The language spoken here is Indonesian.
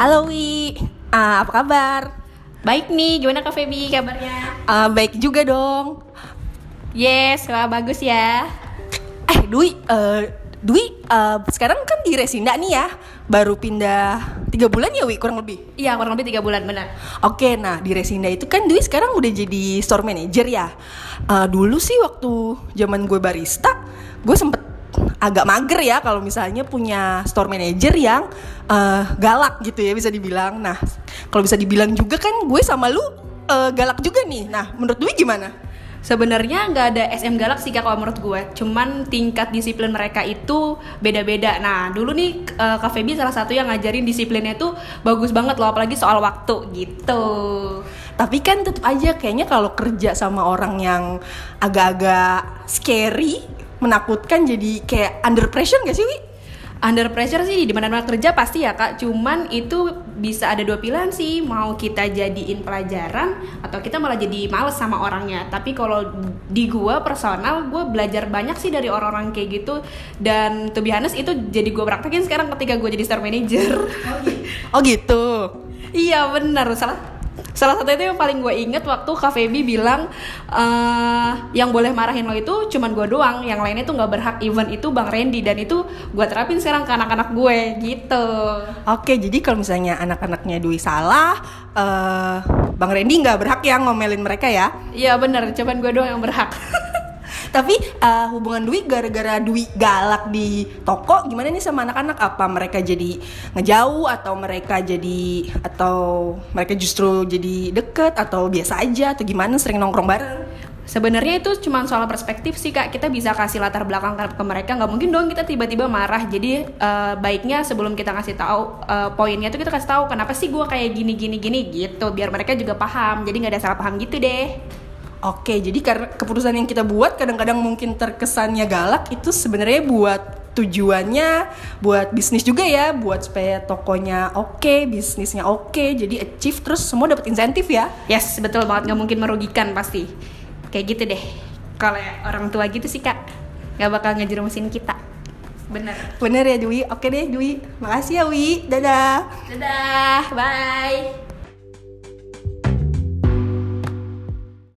Halo Wi, Ah, apa kabar? Baik nih, gimana Kak Feby kabarnya? Ah, baik juga dong. Yes, wah bagus ya. Eh Dwi, eh, Dwi eh, sekarang kan di Resinda nih ya, baru pindah tiga bulan ya Wi kurang lebih. Iya, kurang lebih tiga bulan benar. Oke, nah di Resinda itu kan Dwi sekarang udah jadi store manager ya. Eh, dulu sih waktu zaman gue barista, gue sempet agak mager ya kalau misalnya punya store manager yang eh, galak gitu ya bisa dibilang. Nah, kalau bisa dibilang juga kan gue sama lu eh, galak juga nih. Nah, menurut Dwi gimana? Sebenarnya nggak ada SM Galak sih Kak kalau menurut gue. Cuman tingkat disiplin mereka itu beda-beda. Nah, dulu nih eh, Kak Feby salah satu yang ngajarin disiplinnya itu bagus banget loh, apalagi soal waktu gitu. Tapi kan tetap aja kayaknya kalau kerja sama orang yang agak-agak scary, menakutkan jadi kayak under pressure gak sih Wi? Under pressure sih di mana-mana kerja pasti ya kak. Cuman itu bisa ada dua pilihan sih. Mau kita jadiin pelajaran atau kita malah jadi males sama orangnya. Tapi kalau di gua personal, gue belajar banyak sih dari orang-orang kayak gitu. Dan to be honest itu jadi gue praktekin sekarang ketika gue jadi store manager. Oh gitu. iya benar. Salah salah satu itu yang paling gue inget waktu Kak Feby bilang eh yang boleh marahin lo itu cuman gue doang. Yang lainnya tuh nggak berhak. Even itu Bang Randy. Dan itu gue terapin sekarang ke anak-anak gue gitu. Oke, jadi kalau misalnya anak-anaknya Dwi salah, eh Bang Randy nggak berhak ya ngomelin mereka ya. Iya bener, cuman gue doang yang berhak. Tapi eh, hubungan Dwi gara-gara Dwi galak di toko, gimana nih sama anak-anak? Apa mereka jadi ngejauh atau mereka jadi atau mereka justru jadi deket atau biasa aja atau gimana sering nongkrong bareng? Sebenarnya itu cuma soal perspektif sih kak. Kita bisa kasih latar belakang ke mereka. Nggak mungkin dong kita tiba-tiba marah. Jadi eh, baiknya sebelum kita ngasih tahu eh, poinnya tuh kita kasih tahu kenapa sih gue kayak gini gini gini gitu. Biar mereka juga paham. Jadi nggak ada salah paham gitu deh. Oke, jadi karena keputusan yang kita buat kadang-kadang mungkin terkesannya galak itu sebenarnya buat tujuannya buat bisnis juga ya, buat supaya tokonya oke, bisnisnya oke, jadi achieve terus semua dapat insentif ya. Yes betul banget nggak mungkin merugikan pasti. Kayak gitu deh. Kalau orang tua gitu sih kak nggak bakal ngejerumusin kita. Bener. Bener ya Dwi? Oke deh Dwi, makasih ya Wi, dadah. Dadah, bye.